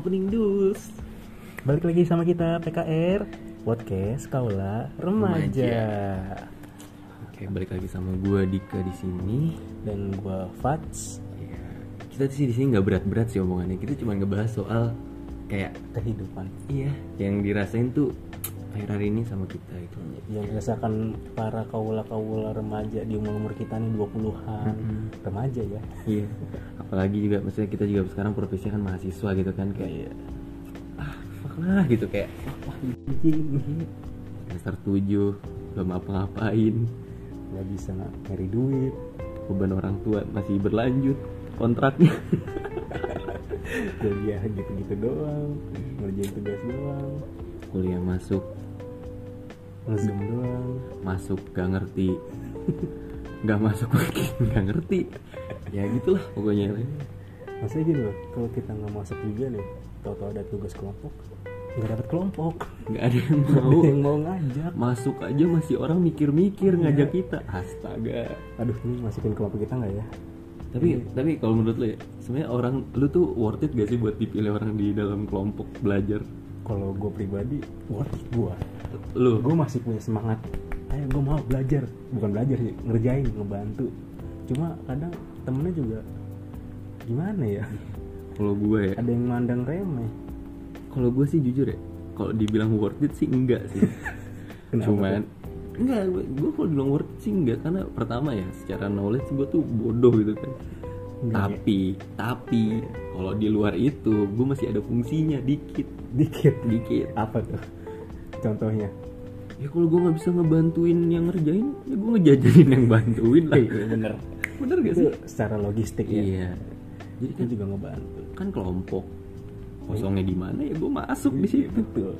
opening dus balik lagi sama kita PKR podcast Kaula Remaja, Remaja. Oke, balik lagi sama gue Dika di sini. dan gua Fats Ya, kita sih di sini nggak berat-berat sih omongannya. Kita cuma ngebahas soal kayak kehidupan iya yang dirasain tuh akhir-akhir ini sama kita itu. yang dirasakan para kaula-kaula remaja di umur-umur kita nih 20-an remaja ya. Iya. Apalagi juga maksudnya kita juga sekarang profesinya kan mahasiswa gitu kan kayak Iya. ah fuck lah gitu kayak anjing semester 7 belum apa-ngapain nggak bisa nyari duit. Beban orang tua masih berlanjut kontraknya. Jadi ya gitu-gitu doang. Ngerjain tugas doang. Kuliah masuk ngezoom doang. masuk gak ngerti. Nggak masuk lagi nggak ngerti. Ya gitulah pokoknya. Maksudnya gini loh kalau kita nggak masuk juga nih tahu-tahu ada tugas kelompok nggak dapat kelompok. Nggak ada yang mau ada yang mau ngajak. Masuk aja masih orang mikir-mikir ngajak kita. Astaga. Aduh ini masukin kelompok kita nggak ya? Tapi tapi kalau menurut lu ya sebenarnya orang lu tuh worth it gak sih buat dipilih orang di dalam kelompok belajar kalau gue pribadi worth it gue lu? Gue masih punya semangat. Ayo gue mau belajar. Bukan belajar sih ngerjain ngebantu. Cuma kadang temennya juga gimana ya? Kalau gue ya. Ada yang mandang remeh. Kalau gue sih jujur ya kalau dibilang worth it sih enggak sih. Kenapa cuman enggak gue, gue kalau dibilang worth it sih enggak. Karena pertama ya secara knowledge gue tuh bodoh gitu kan. Enggak, tapi tapi kalau di luar itu gue masih ada fungsinya dikit. Dikit dikit. Apa tuh? Contohnya? Ya kalau gue nggak bisa ngebantuin yang ngerjain ya gue ngejajanin yang bantuin lah. Iya bener. Bener gak sih? secara logistik ya? Iya. Jadi kan kan juga ngebantu. kan kelompok. Kosongnya di mana ya gue masuk di situ. betul.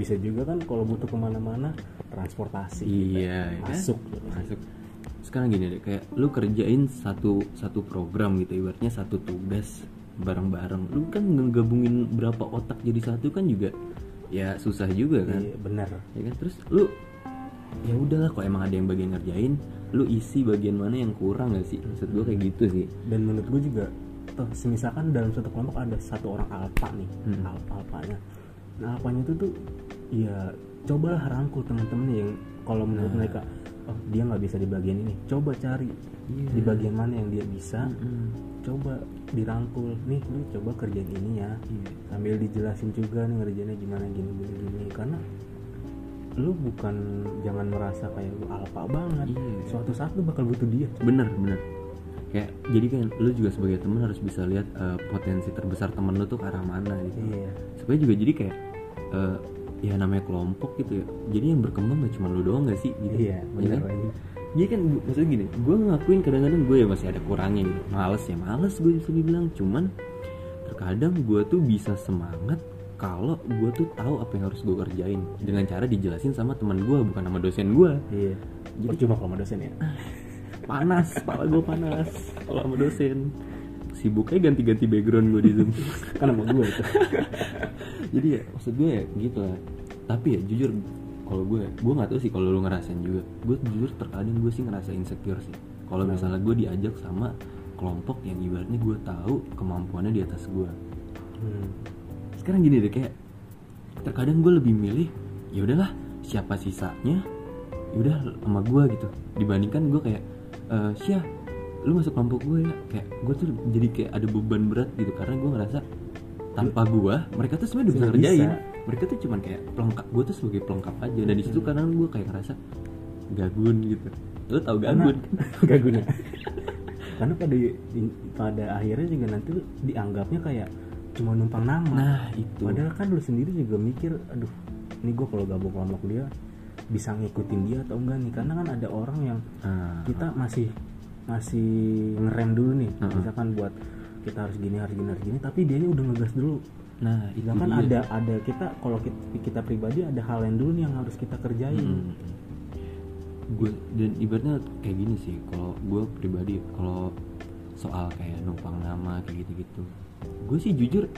Bisa juga kan kalau butuh ke mana-mana transportasi. Iya ya kan? masuk. Masuk. Sekarang gini deh kayak lu kerjain satu satu program gitu ibaratnya satu tugas bareng-bareng. Lu kan ngegabungin berapa otak jadi satu kan juga ya susah juga kan? Iya bener ya kan? Terus lu ya udahlah kalau emang ada yang bagian ngerjain? Lu isi bagian mana yang kurang gak sih? Maksud gue kayak gitu sih. Dan menurut gue juga toh misalkan dalam satu kelompok ada satu orang alpa nih Hmm. alpa alpanya. Nah alpanya itu tuh ya cobalah rangkul teman-teman yang kalau menurut Nah. mereka oh dia nggak bisa di bagian ini. Coba cari Iya. di bagian mana yang dia bisa. Mm-mm. coba dirangkul. Nih lu coba kerjain ini ya. Iya. sambil dijelasin juga nih ngerjainnya gimana gini gini gini. Karena lu bukan jangan merasa kayak lu alpa banget. Iya. suatu saat lu bakal butuh dia. Bener bener. Kayak jadi kan lu juga sebagai teman harus bisa lihat eh, potensi terbesar temen lu tuh ke arah mana gitu. Iya. Supaya juga jadi kayak eh, ya namanya kelompok gitu ya. Jadi yang berkembang gak cuma lu doang gak sih? Gitu. Iya Ya bener kan? jadi kan maksudnya gini gue ngakuin kadang-kadang gue ya masih ada kurangnya gitu males ya males gue bisa dibilang. Cuman terkadang gue tuh bisa semangat kalau gue tuh tahu apa yang harus gue kerjain. Dengan cara dijelasin sama teman gue bukan sama dosen gue iya. Jadi- percuma kalau sama dosen ya? Panas kepala gue panas kalau sama dosen. Sibuknya ganti-ganti background gue di zoom. Kan sama gue itu jadi ya maksud gue ya gitu lah. Tapi ya jujur kalau gue gue nggak tahu sih kalau lu ngerasain juga. Gue jujur terkadang gue sih ngerasa insecure sih. Kalau Kenapa? misalnya gue diajak sama kelompok yang ibaratnya gue tahu kemampuannya di atas gue. Hmm. sekarang gini deh kayak terkadang gue lebih milih ya udahlah siapa sisanya ya udah sama gue gitu. Dibandingkan gue kayak eh Syah lu masuk kelompok gue ya. Kayak gue tuh jadi kayak ada beban berat gitu karena gue ngerasa tanpa gue mereka tuh sebenarnya bisa ngerjain. mereka tuh cuman kayak pelengkap gue tuh sebagai pelengkap aja. Dan di situ kadang gue kayak ngerasa gagun gitu. Lu tau karena gagun? gak guna karena pada pada akhirnya juga nanti dianggapnya kayak cuma numpang nama. Nah itu. Padahal kan lu sendiri juga mikir aduh ini gue kalau gabung kelompok dia bisa ngikutin dia atau enggak nih? Karena kan ada orang yang Ah, kita masih masih ngerem dulu nih. Heeh. misalkan buat kita harus gini harus gini harus gini tapi dia udah ngegas dulu nah itu sedangkan dia. ada ada kita kalau kita, kita pribadi ada hal yang dulu nih yang harus kita kerjain Mm. gue dan ibaratnya kayak gini sih kalau gue pribadi kalau soal kayak numpang nama kayak gitu gitu gue sih jujur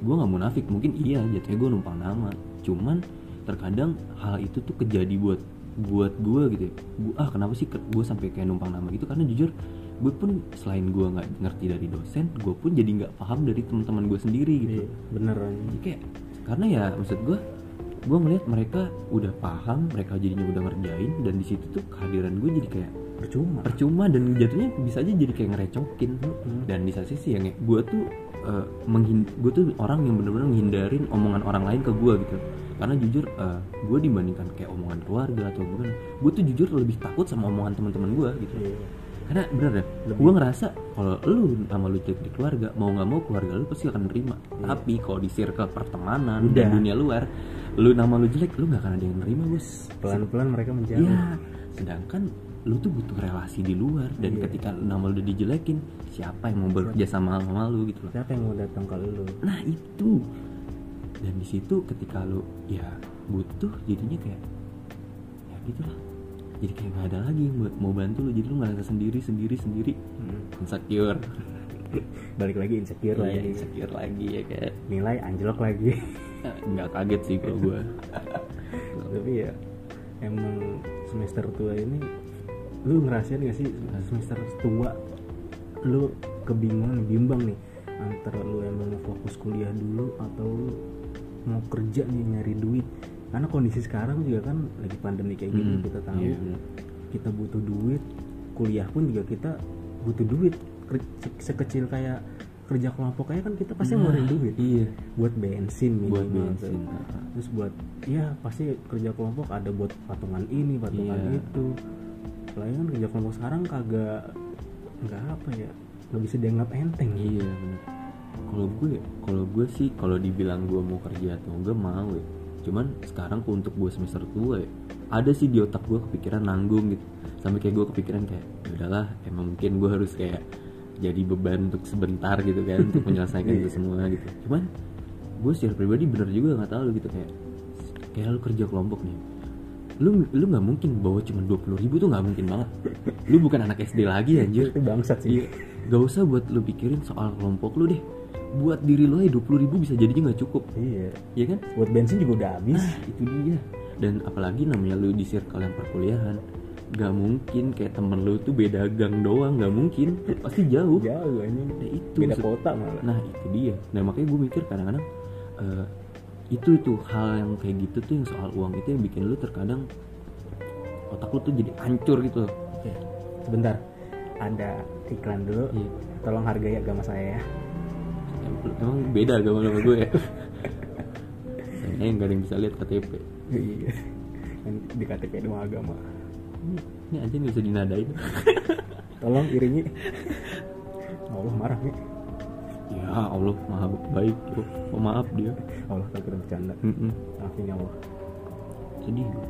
gue nggak munafik mungkin iya jatuhnya gue numpang nama cuman terkadang hal itu tuh kejadi buat buat gue gitu ya. Gua, ah kenapa sih gue sampai kayak numpang nama gitu karena jujur gue pun selain gue nggak ngerti dari dosen gue pun jadi nggak paham dari teman-teman gue sendiri gitu Iya, bener anjing. Jadi kayak karena ya maksud gue gue ngeliat mereka udah paham mereka jadinya udah ngerjain dan di situ tuh kehadiran gue jadi kayak percuma percuma dan jatuhnya bisa aja jadi kayak ngerecokin Mm-mm. dan di satu sisi yang gue tuh eh, menghin gue tuh orang yang bener-bener menghindarin omongan orang lain ke gue gitu karena jujur gue dibandingkan kayak omongan keluarga atau gimana gue tuh jujur lebih takut sama omongan teman-teman gue gitu Iya. Karena bener ya gue ngerasa kalau lu nama lu jelek di keluarga mau nggak mau keluarga lu pasti akan nerima. Tapi kalau di circle pertemanan Udah. dan dunia luar lu nama lu jelek lu nggak akan ada yang nerima bos. Pelan-pelan mereka menjauh. Iya. sedangkan lu tuh butuh relasi di luar dan Iya. ketika nama lu udah dijelekin siapa yang mau bekerja sama sama lu gitu loh. Siapa yang mau datang ke lu? Nah itu. Dan di situ ketika lu ya butuh jadinya kayak ya gitulah jadi kayak nggak ada lagi yang buat mau bantu lu jadi lu ngerasa sendiri sendiri sendiri. Hmm. insecure. Balik lagi insecure Iya, lagi. insecure lagi ya kayak nilai anjlok lagi. Eh, nggak kaget sih kalau gue tapi ya emang semester tua ini lu ngerasain gak sih semester tua lu kebingungan bimbang nih antara lu emang mau fokus kuliah dulu atau lu mau kerja nih nyari duit karena kondisi sekarang juga kan lagi pandemi kayak gini Hmm, kita tahu bener. kita butuh duit kuliah pun juga kita butuh duit sekecil kayak kerja kelompok kayak kan kita pasti Nah, ngeluarin duit iya buat bensin buat minimal tuh. bensin terus buat ya pasti kerja kelompok ada buat patungan ini patungan Iya. itu apalagi kan kerja kelompok sekarang kagak nggak apa ya nggak bisa dianggap enteng Iya bener. Kalau gue, kalau gue sih kalau dibilang gue mau kerja atau enggak mau ya. Cuman sekarang untuk gue semester tua ya, ada sih di otak gue kepikiran nanggung gitu. Sampai kayak gue kepikiran kayak, "Ya udahlah, emang mungkin gue harus kayak jadi beban untuk sebentar gitu kan untuk menyelesaikan itu semua gitu. Cuman gue secara pribadi bener juga nggak tahu gitu kayak kayak lu kerja kelompok nih lu lu nggak mungkin bawa cuma dua puluh ribu tuh nggak mungkin banget lu bukan anak SD lagi anjir itu bangsat sih Iya, gak usah buat lu pikirin soal kelompok lu deh. Buat diri lu aja 20 ribu bisa jadinya nggak cukup, iya ya kan? buat bensin juga udah habis Nah, itu dia. Dan apalagi namanya lu di circle yang perkuliahan, gak mungkin kayak temen lu tuh beda gang doang, gak mungkin, pasti jauh. jauh anjing Nah, itu beda kota malah Nah itu dia. Nah makanya gue mikir kadang-kadang eh, itu tuh hal yang kayak gitu tuh yang soal uang itu yang bikin lu terkadang otak lu tuh jadi hancur gitu. Oke, sebentar ada iklan dulu Iya. tolong hargai agama saya ya Emang beda agama sama gue ya? Sayangnya nggak ada yang bisa lihat KTP. iya Kan di KTP doang agama Ini aja nggak bisa dinadain. tolong iringi Allah marah nih ya Allah maha baik bro. Oh, maaf dia. Allah tak kira bercanda Mm-mm. maafin ya Allah Sedih gue.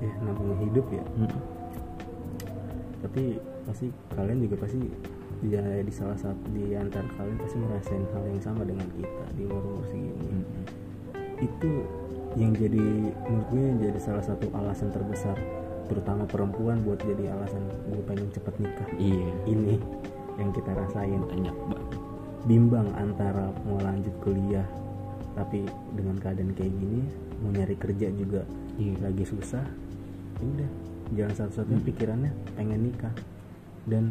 ya namanya hidup ya Mm-mm. tapi pasti kalian juga pasti di, di salah satu di antara kalian pasti merasain hal yang sama dengan kita di umur-umur segini Mm-mm. itu yang jadi menurut gue yang jadi salah satu alasan terbesar terutama perempuan buat jadi alasan gue pengen cepet nikah Iya. ini yang kita rasain Banyak banget. bimbang antara mau lanjut kuliah tapi dengan keadaan kayak gini mau nyari kerja juga Iya. lagi susah ya udah jalan satu-satunya pikirannya pengen nikah dan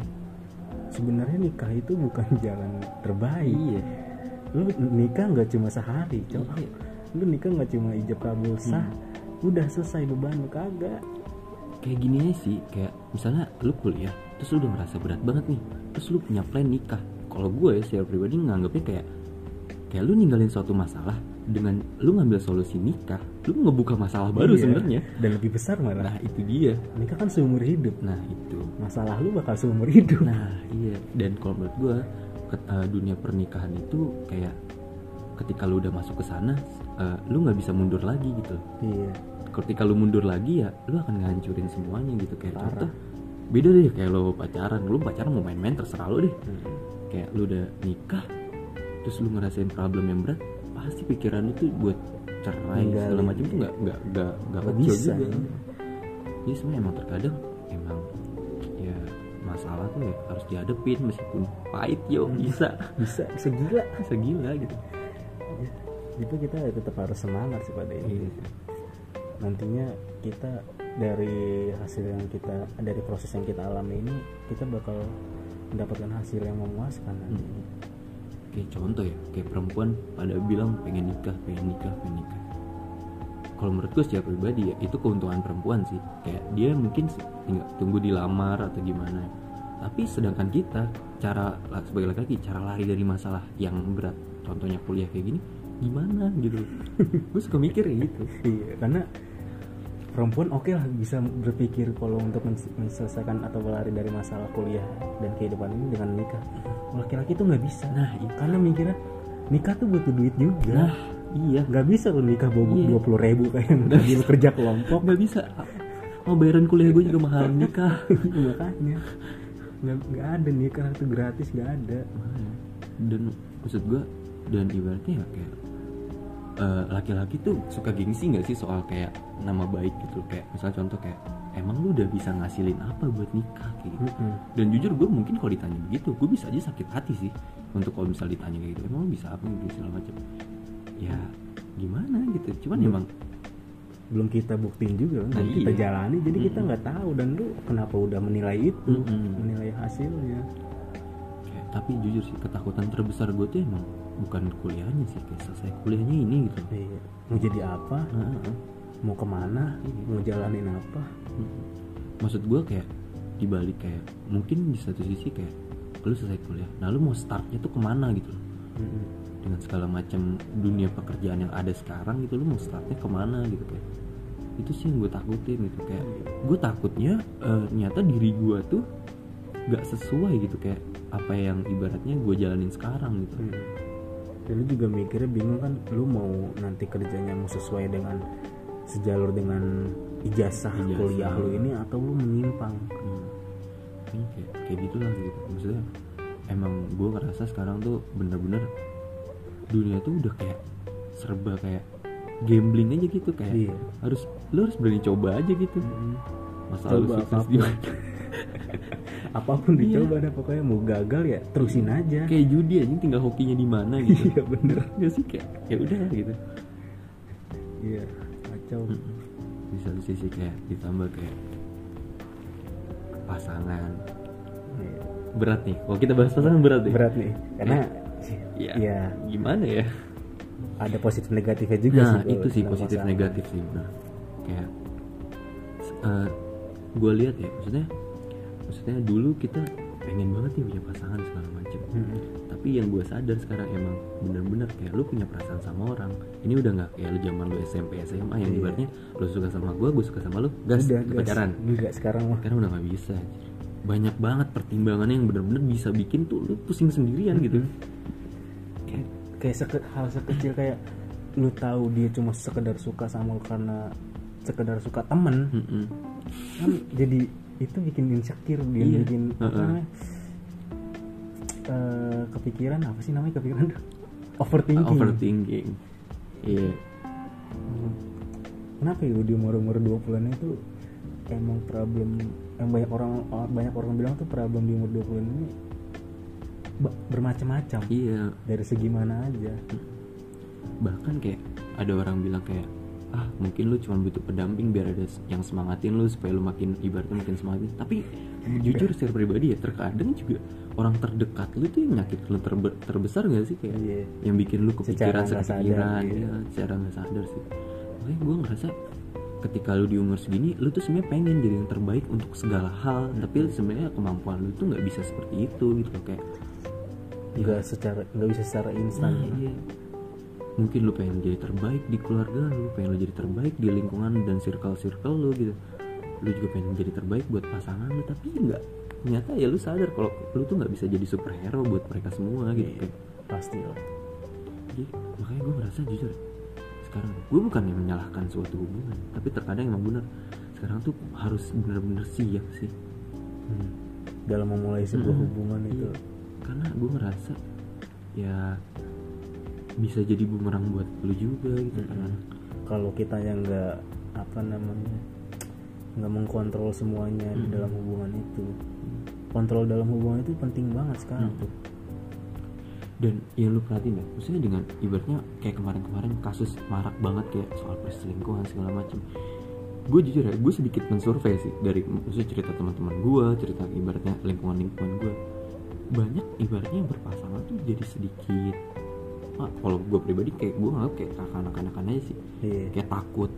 sebenarnya nikah itu bukan jalan terbaik Iya. lu nikah nggak cuma sehari cowok Iya. lu nikah nggak cuma ijab kabul sah udah selesai beban lu kagak Kayak gini aja sih, kayak misalnya lu kuliah, terus lu udah merasa berat banget nih, terus lu punya plan nikah. Kalau gue secara pribadi nganggapnya kayak kayak lu ninggalin suatu masalah dengan lu ngambil solusi nikah, lu ngebuka masalah baru Iya. sebenarnya. dan lebih besar malah Nah itu dia. nikah kan seumur hidup Nah itu. masalah lu bakal seumur hidup Nah iya. Dan kalau menurut gue ke- eh, dunia pernikahan itu kayak ketika lu udah masuk ke sana, eh, lu nggak bisa mundur lagi gitu. iya Ketika lu mundur lagi ya, lu akan ngancurin semuanya gitu kayak Parah. contoh. Beda deh kayak lu pacaran, lu pacaran mau main-main terserah lu deh. Hmm. Kayak lu udah nikah, terus lu ngerasain problem yang berat, pasti pikiran lu tuh buat cerai Ninggalin. segala macam tuh nggak nggak nggak nggak kecil bisa, juga. ya. Jadi sebenarnya emang terkadang emang ya masalah tuh ya harus dihadepin meskipun pahit yo Hmm. bisa bisa bisa gila bisa gila gitu. itu kita tetap harus semangat sih pada ini Iya. nantinya kita dari hasil yang kita dari proses yang kita alami ini kita bakal mendapatkan hasil yang memuaskan nanti. Hmm. Kayak contoh ya kayak perempuan pada bilang pengen nikah pengen nikah pengen nikah. Kalau menurut gue secara pribadi ya itu keuntungan perempuan sih. Kayak dia mungkin tinggal tunggu dilamar atau gimana. Tapi sedangkan kita cara sebagai laki-laki cara lari dari masalah yang berat. Contohnya kuliah kayak gini gimana gitu? Gue suka mikir gitu. Iya, karena perempuan oke lah bisa berpikir kalau untuk men- menyelesaikan atau lari dari masalah kuliah dan kehidupan ini dengan nikah. Laki-laki tuh nggak bisa. Nah, itu. karena mikirnya nikah tuh butuh duit juga. nah iya nggak bisa lo nikah bawa Iya. dua puluh ribu kayak lagi kerja kelompok nggak bisa mau bayaran kuliah gue juga mahal nikah makanya nggak nggak ada nikah itu gratis nggak ada dan maksud gue dan ibaratnya ya kayak eh, laki-laki tuh suka gengsi nggak sih soal kayak nama baik gitu? Kayak misalnya contoh kayak emang lu udah bisa ngasilin apa buat nikah? kayak gitu. Mm-mm. dan jujur gue mungkin kalau ditanya begitu gue bisa aja sakit hati sih untuk kalau misal ditanya kayak gitu. Emang lu bisa apa? gitu segala macam. Ya gimana gitu. Cuman Hmm. emang belum kita buktiin juga kan. Nah, belum kita iya. jalani. Jadi kita Mm-mm. nggak tahu. Dan lu kenapa udah menilai itu Mm-mm. menilai hasilnya tapi jujur sih ketakutan terbesar gue tuh emang bukan kuliahnya sih kayak selesai kuliahnya ini gitu. Iya. mau jadi apa? Heeh. mau ke mana? Mau jalanin apa? Maksud gue kayak dibalik kayak mungkin di satu sisi kayak lu selesai kuliah nah lu mau startnya tuh ke mana gitu loh. Mm-mm. dengan segala macam dunia pekerjaan yang ada sekarang gitu lu mau startnya ke mana gitu kayak. Itu sih yang gue takutin gitu kayak gue takutnya eh, ternyata diri gue tuh gak sesuai gitu kayak apa yang ibaratnya gue jalanin sekarang gitu Hmm. Dan lu juga mikirnya bingung kan lu mau nanti kerjanya mau sesuai dengan sejalur dengan ijazah, Ijazah. kuliah lu ini atau lu menyimpang. Hmm. Kayak kayak gitu lah gitu maksudnya emang gue ngerasa sekarang tuh bener-bener dunia tuh udah kayak serba kayak gambling aja gitu kayak Iya. harus lu harus berani coba aja gitu masa lu Coba sukses di Apa pun Iya. dicoba deh pokoknya mau gagal ya terusin aja. kayak judi aja tinggal hokinya di mana gitu Iya bener. ya sih kayak ya udah gitu Iya kacau. Di satu sisi kayak ditambah kayak pasangan Iya. berat nih kalau kita bahas pasangan berat nih Berat nih karena ya, ya gimana ya ada positif negatifnya juga sih. nah kalau itu sih positif pasangan. negatif sih benar kayak gue lihat ya maksudnya maksudnya dulu kita pengen banget nih punya pasangan segala macam Mm-mm. tapi yang gue sadar sekarang emang bener-bener kayak lu punya perasaan sama orang ini udah nggak kayak lu zaman lu SMP SMA yang Iya. ibaratnya lu suka sama gue gue suka sama lu gas Udah, gas. pacaran Enggak sekarang mah. sekarang udah nggak bisa banyak banget pertimbangannya yang bener-bener bisa bikin tuh lu pusing sendirian gitu kayak kayak seke- hal sekecil kayak lu tahu dia cuma sekedar suka sama lu karena sekedar suka temen mm-mm. kan jadi itu bikin insecure dia Iya. bikin apa Heeh. namanya eh, kepikiran apa sih namanya kepikiran? Overthinking. Overthinking. Iya. Hmm. kenapa ya di umur-umur 20-an itu emang problem yang banyak orang banyak orang bilang tuh problem di umur 20-an ini ba- bermacam-macam. Iya. Dari segi mana aja. Bahkan kayak ada orang bilang kayak ah mungkin lu cuma butuh pendamping biar ada yang semangatin lu supaya lu makin ibaratnya makin semangatin tapi jujur secara pribadi ya terkadang juga orang terdekat lu tuh yang nyakit lu terbe- terbesar gak sih? Kayak Iya. yang bikin lu Secara kepikiran. nggak sadar, sepikiran iya. ya secara nggak sadar sih. Makanya gue ngerasa ketika lu di umur segini lu tuh sebenarnya pengen jadi yang terbaik untuk segala hal. Tapi sebenarnya kemampuan lu tuh nggak bisa seperti itu gitu kayak nggak secara nggak bisa secara instan Nah, iya. Mungkin lu pengen jadi terbaik di keluarga lu, pengen lu jadi terbaik di lingkungan dan circle-circle lu gitu. Lu juga pengen jadi terbaik buat pasangan lu, tapi enggak. Ternyata ya lu sadar kalau lu tuh nggak bisa jadi superhero buat mereka semua gitu. Iya. Pasti lah jadi, makanya gue ngerasa jujur sekarang gue bukan yang menyalahkan suatu hubungan, tapi terkadang emang bener sekarang tuh harus bener-bener siap sih. Hmm. dalam memulai sebuah Mm-mm. hubungan itu Iya. Karena gue ngerasa ya bisa jadi bumerang buat lu juga gitu kan. Mm-mm. kalau kita yang nggak apa namanya nggak mengkontrol semuanya di Mm-mm. dalam hubungan itu kontrol dalam hubungan itu penting banget sekarang Mm. tuh dan yang lu perhatiin ya maksudnya dengan ibaratnya kayak kemarin-kemarin kasus marak banget kayak soal perselingkuhan segala macam gue jujur ya gue sedikit mensurvei sih dari maksudnya cerita teman-teman gue cerita ibaratnya lingkungan lingkungan gue banyak ibaratnya yang berpasangan tuh jadi sedikit kalau gue pribadi kayak gue nganggap kayak kanak-kanakan aja sih. Iya. kayak takut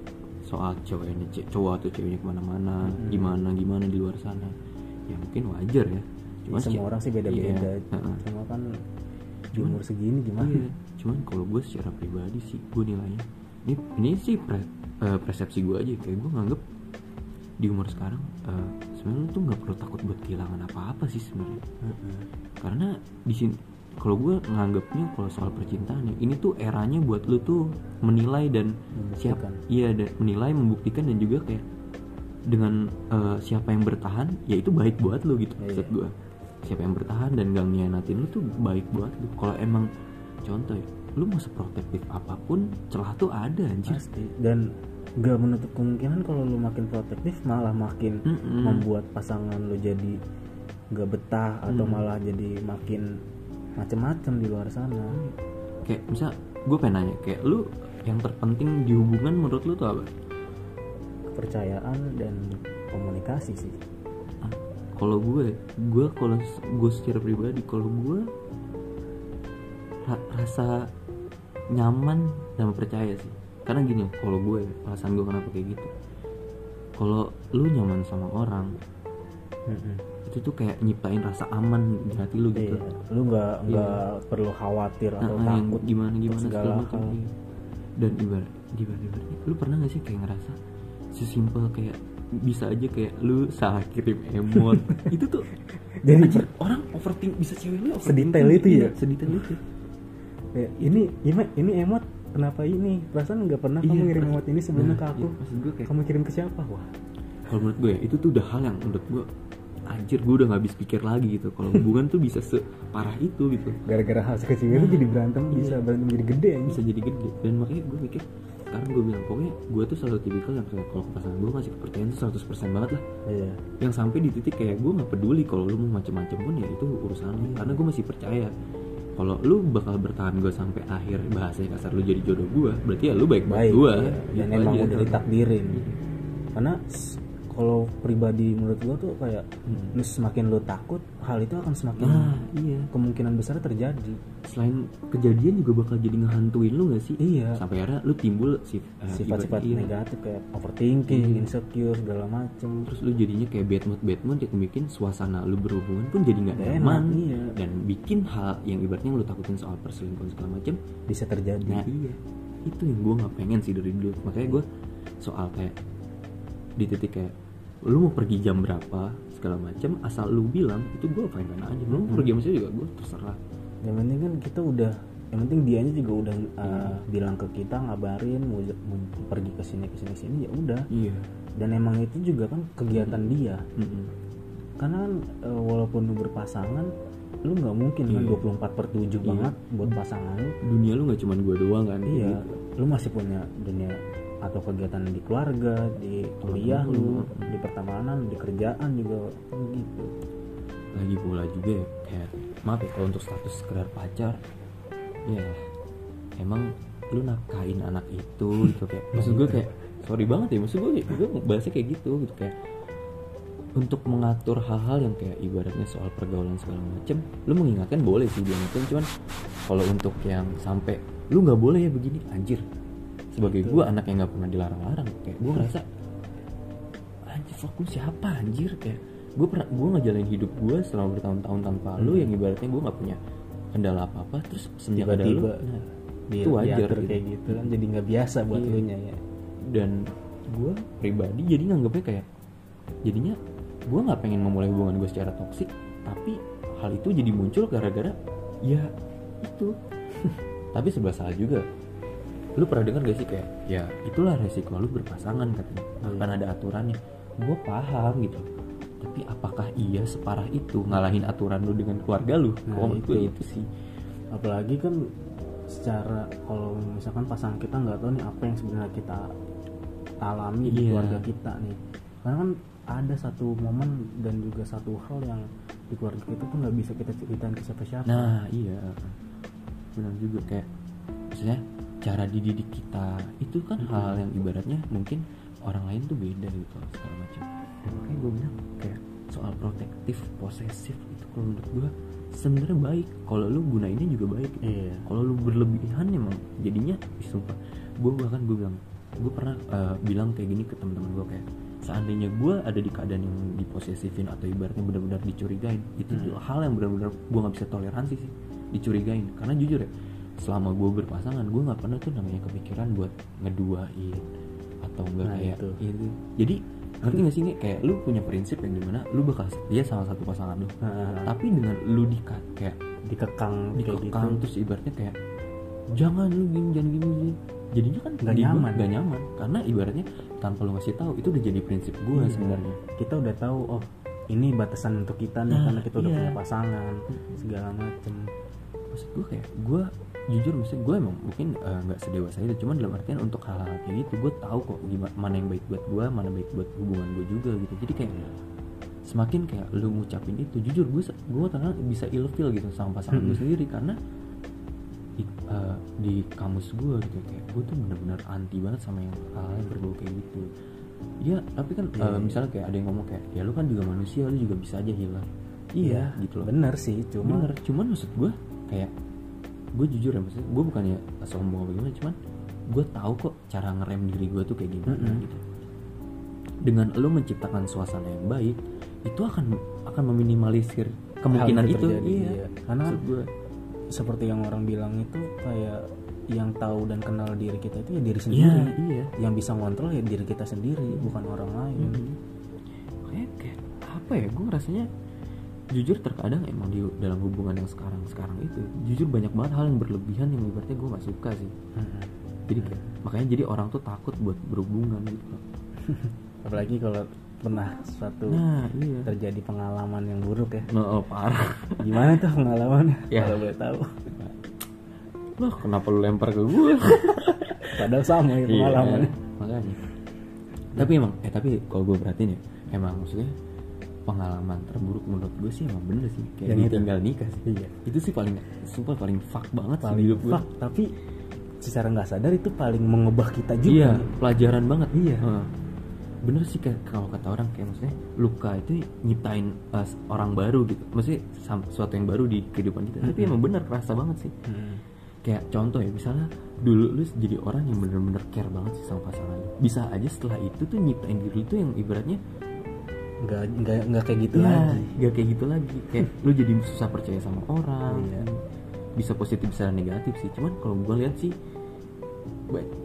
soal cowoknya ce- cowok atau ceweknya ke mana-mana Hmm. gimana gimana di luar sana. Ya mungkin wajar ya. Ya, semua orang sih beda-beda. Iya, cuma kan di umur segini gimana? Iya, cuman kalau gue secara pribadi sih gue nilainya ini ini sih pre- eh, persepsi gue aja. Kayak gue nganggep di umur sekarang eh, sebenarnya tuh nggak perlu takut buat kehilangan apa-apa sih sebenarnya. Heeh. karena di sini kalau gue nganggapnya kalau soal percintaan ya, ini tuh eranya buat lu tuh menilai dan siap Membuktikan. iya dan menilai membuktikan dan juga kayak dengan eh, siapa yang bertahan ya itu baik buat lu gitu Iya. maksud gue siapa yang bertahan dan gak ngianatin lu tuh baik buat lu kalau emang contoh ya lu mau seprotektif apa pun celah tuh ada anjir pasti dan nggak menutup kemungkinan kalau lu makin protektif malah makin Mm-mm. membuat pasangan lu jadi nggak betah atau Mm. malah jadi makin macem-macem di luar sana. Kayak misal gue pengen nanya kayak lu yang terpenting di hubungan menurut lu tuh apa? Kepercayaan dan komunikasi sih. Ah, kalau gue gue kalau gue secara pribadi kalau gue ra- rasa nyaman dan percaya sih. Karena gini kalau gue alasan gue kenapa kayak gitu? Kalau lu nyaman sama orang Mm-mm. Itu tuh kayak nyiptain rasa aman di hati lu gitu. Iya, lu nggak nggak perlu khawatir atau Nah, takut gimana gimana segala macam. iya. dan ibarat ibarat ibaratnya lu pernah gak sih kayak ngerasa sesimpel kayak bisa aja kayak lu salah kirim emot? Itu tuh Jadi anjir, orang overthink bisa cewek lu. Sedetail itu ya? Iya, sedetail itu. Ya, ini ini ini emot kenapa ini? Perasaan nggak pernah kamu Iya, ngirim pas- emot ini sebelumnya nah, ke aku. iya, maksud gue kayak kamu kirim ke siapa? Wah. Kalau menurut gue ya, itu tuh udah hal yang menurut gue anjir gue udah gak habis pikir lagi gitu. Kalau hubungan tuh bisa separah itu gitu. Gara-gara hal sekecil itu jadi berantem bisa berantem jadi gede ya bisa jadi gede. Dan makanya gue mikir sekarang gue bilang pokoknya gue tuh selalu tipikal yang kayak kalau ke pasangan gue ngasih kepercayaan tuh 100% banget lah. Iya. Yang sampai di titik kayak gue nggak peduli kalau lu mau macem-macem pun ya itu urusan lu karena gue masih percaya. Kalau lu bakal bertahan gue sampai akhir bahasanya kasar lu jadi jodoh gue berarti ya lu baik baik gue iya. dan emang udah ditakdirin. Karena s- kalau pribadi menurut gua tuh kayak Hmm. semakin lu takut hal itu akan semakin nah iya kemungkinan besar terjadi selain kejadian juga bakal jadi ngehantuin lu gak sih iya sampai akhirnya lu timbul sif- eh, sifat-sifat iya. negatif kayak overthinking Iya. insecure segala macem terus lu jadinya kayak bad mood bad mood yang bikin suasana lu berhubungan pun jadi nggak nyaman iya. dan bikin hal yang ibaratnya lu takutin soal perselingkuhan segala macem bisa terjadi nah iya itu yang gue nggak pengen sih dari dulu makanya gue soal kayak di titik kayak lu mau pergi jam berapa? segala macem. Asal lu bilang itu gue fine fine aja. Lu mau pergi sama juga? Gue terserah. Yang penting kan kita udah yang penting dianya juga udah uh, Iya. bilang ke kita ngabarin mau, mau pergi ke sini ke sini sini ya udah. Iya. Dan emang itu juga kan kegiatan dia. Mm-mm. karena kan uh, walaupun lu berpasangan lu nggak mungkin kan Iya. 24 per 7 banget buat pasangan lu. Dunia lu nggak cuma gue doang kan iya. gitu. lu masih punya dunia atau kegiatan di keluarga di kuliah lu Hmm. di pertemanan di kerjaan juga gitu lagi pula juga ya kayak maaf ya kalau untuk status sekedar pacar ya emang lu nafkahin anak itu gitu kayak maksud gue kayak sorry banget ya maksud gue gue bahasnya kayak gitu gitu kayak untuk mengatur hal-hal yang kayak ibaratnya soal pergaulan segala macem lu mengingatkan boleh sih diingetin cuman kalau untuk yang sampai lu nggak boleh ya begini anjir sebagai gue anak yang nggak pernah dilarang-larang kayak gue ngerasa anjir fuck lu siapa anjir? Kayak gue pernah gue ngejalanin hidup gue selama bertahun-tahun tanpa lu yang ibaratnya gue nggak punya kendala apa apa terus semenjak ada lu nah, itu wajar gitu. kayak gitu kan jadi nggak biasa buat Iya. lu nya ya. Dan gue pribadi jadi nganggapnya kayak jadinya gue nggak pengen memulai hubungan gue secara toksik tapi hal itu jadi muncul gara-gara ya itu. Tapi sebelah salah juga lu pernah dengar gak sih kayak ya. Itulah resiko lu berpasangan katanya. Akan ada aturannya. Gue paham gitu. Tapi apakah iya separah itu ngalahin aturan lu dengan keluarga lu? Nah, oh itu. gue itu sih. Apalagi kan secara kalau misalkan pasangan kita nggak tahu nih apa yang sebenarnya kita alami di Iya. keluarga kita nih. Karena kan ada satu momen dan juga satu hal yang di keluarga kita tuh nggak bisa kita ceritain ke siapa-siapa. Nah iya. Benar juga kayak Maksudnya cara dididik kita Itu kan hal yang ibaratnya mungkin orang lain tuh beda gitu segala macam dan makanya gue bilang kayak soal protektif posesif itu kalau menurut gue sebenarnya baik kalau lu gunainnya juga baik. Iya. kalau lu berlebihan emang jadinya sumpah gue bahkan gue bilang gue pernah eh, bilang kayak gini ke teman-teman gue kayak seandainya gue ada di keadaan yang diposesifin atau ibaratnya benar-benar dicurigain itu Hmm. hal yang benar-benar gue nggak bisa toleransi sih dicurigain karena jujur ya selama gue berpasangan gue nggak pernah tuh namanya kepikiran buat ngeduain atau enggak Nah, kayak itu. itu jadi ngerti gak sih Nge? kayak lu punya prinsip yang di mana lu bakal dia sama satu pasangan lu Nah, tapi dengan lu dikat kayak dikekang kayak dikekang gitu terus ibaratnya kayak jangan lu gini jangan gini gini jadinya kan Nggak gua nyaman. nggak nyaman karena ibaratnya tanpa lu ngasih tahu itu udah jadi prinsip gue Iya. sebenarnya kita udah tahu oh ini batasan untuk kita nih Nah, karena kita udah iya. punya pasangan segala macem maksud gue kayak gue jujur maksud gue emang mungkin eh, nggak sedewasa itu. Cuman dalam artian untuk hal-hal kayak gitu gue tahu kok gimana mana yang baik buat gue mana baik buat hubungan gue juga gitu. Jadi kayak semakin kayak lu ngucapin itu jujur gue gue terkadang bisa ilfil gitu sama pasangan gue Hmm. sendiri. Karena di, eh, di kamus gue gitu kayak gue tuh bener-bener anti banget sama yang hal yang berbau kayak gitu. Ya tapi kan eh, iya. misalnya kayak ada yang ngomong kayak ya lu kan juga manusia lu juga bisa aja hilang iya gitu loh. bener sih cuma bener cuman maksud gue kayak gue jujur ya maksudnya gue bukannya sombong apa gimana cuman gue tahu kok cara ngerem diri gue tuh kayak gimana Mm-mm. gitu dengan lo menciptakan suasana yang baik itu akan akan meminimalisir kemungkinan itu terjadi, iya iya. karena kan maksud gue seperti yang orang bilang itu kayak yang tahu dan kenal diri kita itu ya diri iya sendiri iya yang bisa ngontrol ya diri kita sendiri bukan orang lain Mhm. kayak kayak apa ya gue rasanya jujur terkadang emang di dalam hubungan yang sekarang sekarang itu jujur banyak banget hal yang berlebihan yang ibaratnya gue gak suka sih. Mhm. jadi kayak, makanya jadi orang tuh takut buat berhubungan gitu apalagi kalau pernah suatu nah iya. terjadi pengalaman yang buruk ya. Nah, oh, parah. Gimana tuh pengalamannya? Ya. kalau boleh tahu. Loh kenapa lu lempar ke gue padahal sama ya pengalamannya. Makanya. Tapi emang Eh tapi kalau gue perhatiin ya Emang maksudnya Pengalaman terburuk menurut gue sih emang bener sih Kayak Yang itu? ditinggal nikah sih Iya. Itu sih paling Sumpah paling fuck banget sih paling di hidup gue fuck, tapi secara nggak sadar itu paling mengubah kita juga Iya pelajaran banget Iya. Heeh. Bener sih kayak kalau kata orang kayak maksudnya luka itu nyiptain uh, orang baru gitu Maksudnya sesuatu yang baru di kehidupan kita Tapi Mhm. emang bener kerasa banget sih Hmm. kayak contoh ya misalnya dulu lu jadi orang yang bener-bener care banget sih sama pasangan bisa aja setelah itu tuh nyiptain diri tuh yang ibaratnya nggak nggak nggak kayak gitu ya, lagi. Gak kayak gitu lagi. Kayak lu jadi susah percaya sama orang. Iya. bisa positif bisa negatif sih. Cuman kalau gue lihat sih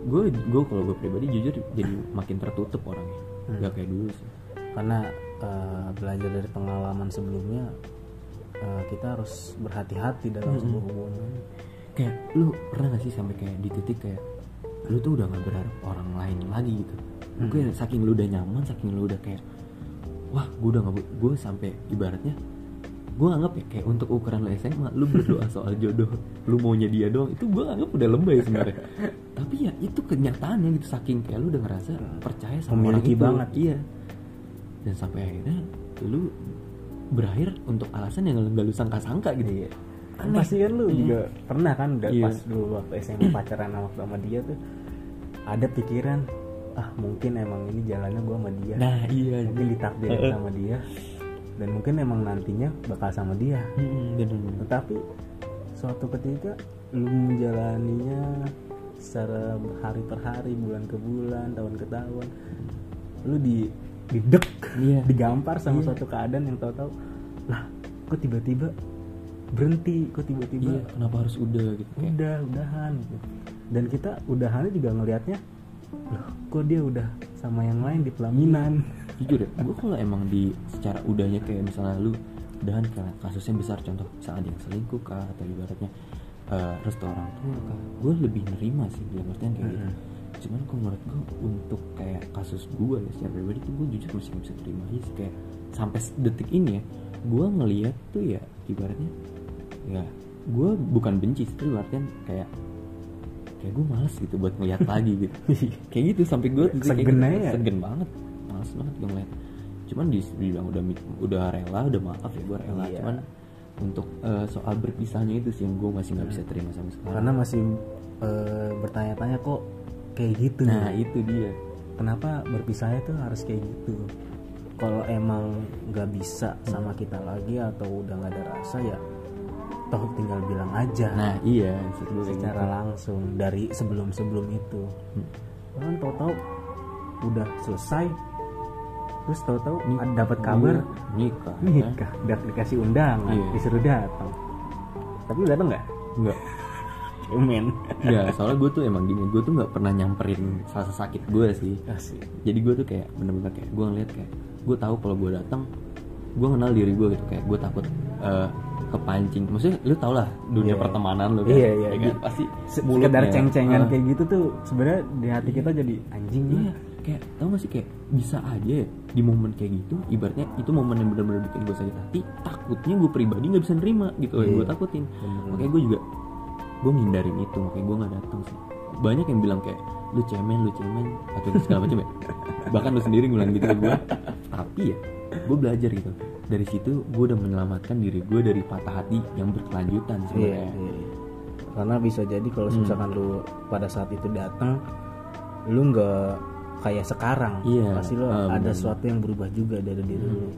gue gue kalau gue pribadi jujur jadi makin tertutup orangnya. Hmm. gak kayak dulu sih. Karena eh, belajar dari pengalaman sebelumnya eh, kita harus berhati-hati dalam Mm-mm. sebuah hubungan. Kayak lu pernah gak sih sampai kayak di titik kayak lu tuh udah gak berharap orang lain lagi gitu? Mungkin saking lu udah nyaman saking lu udah kayak wah gue udah gak gue sampai ibaratnya gue anggap ya kayak untuk ukuran lu SMA lu berdoa soal jodoh lu maunya dia doang itu gue anggap udah lebay sebenarnya tapi ya itu kenyataannya gitu saking kayak lu udah ngerasa percaya sama orang Memiliki itu banget. iya dan sampai akhirnya lu berakhir untuk alasan yang gak lu sangka-sangka gitu. Kan Aneh. pasti kan lu Iya. juga pernah kan udah Iya. pas dulu waktu SMA pacaran sama, sama dia tuh ada pikiran ah mungkin emang ini jalannya gua sama dia nah iya mungkin ditakdirin sama dia dan mungkin emang nantinya bakal sama dia bener-bener. tetapi suatu ketika lu menjalaninya secara hari per hari bulan ke bulan tahun ke tahun lu di didek Iya. digampar sama Iya. suatu keadaan yang tahu-tahu lah kok tiba-tiba berhenti kok tiba-tiba Iya, kenapa harus udah gitu kayak udah udahan gitu. dan kita udahannya juga ngelihatnya loh kok dia udah sama yang lain di pelaminan? Jujur ya gue kalau emang di secara udahnya kayak misalnya lu udahan karena kasusnya besar contoh misalnya ada yang selingkuh kah atau ibaratnya eh, restu orang tua kah gue lebih nerima sih dalam artian kayak gitu. Cuman kalau menurut gue untuk kayak kasus gue ya secara pribadi tuh gue jujur masih gak bisa terima. Aja sih kayak sampai detik ini ya gue ngeliat tuh ya ibaratnya ya gue bukan benci sih tapi artian kayak kayak gue males gitu buat ngeliat lagi gitu. Kayak gitu sampai gue kayak Segen gitu, ya? segen banget. Males banget gue ngeliat. Cuman di dibilang udah udah rela udah maaf ya gue rela. Iya. cuman untuk eh, soal berpisahnya itu sih yang gue masih nggak bisa terima sampai sekarang. Karena masih eh, bertanya-tanya kok kayak gitu. Nah itu dia. Kenapa berpisahnya tuh harus kayak gitu? Kalau emang nggak bisa sama kita lagi atau udah nggak ada rasa ya toh tinggal bilang aja. Nah iya secara gitu. langsung dari sebelum sebelum itu kan tahu-tahu udah selesai terus tahu-tahu dapat kabar. nikah nikah udah dikasih undangan Iya. disuruh datang. Tapi datang nggak? Enggak Umen enggak soalnya gue tuh emang gini gue tuh nggak pernah nyamperin rasa sakit gue sih. Asik. jadi gue tuh kayak bener-bener kayak gue ngeliat kayak gue tahu kalau gue datang gue kenal diri gue gitu. Kayak gue takut eh, kepancing maksudnya lu tau lah dunia Iya. pertemanan lu kan Iya, iya, ya kan? iya. pasti sekedar ceng-cengan eh, kayak gitu tuh sebenarnya di hati kita jadi anjing iya lah. kayak tau gak sih kayak bisa aja ya di momen kayak gitu ibaratnya itu momen yang benar-benar bikin gue sakit hati takutnya gue pribadi nggak bisa nerima gitu yang Iya. gue takutin Bener. makanya gue juga gue ngindarin itu makanya gue nggak datang sih banyak yang bilang kayak lu cemen lu cemen atau segala macam ya bahkan lu sendiri bilang gitu ke gue tapi ya gue belajar gitu dari situ gue udah menyelamatkan diri gue dari patah hati yang berkelanjutan Iya, sebenarnya iya, iya. Karena bisa jadi kalau Hmm. misalkan lu pada saat itu datang lu nggak kayak sekarang. Iya, Pasti lu ah, ada sesuatu yang berubah juga dari diri lu.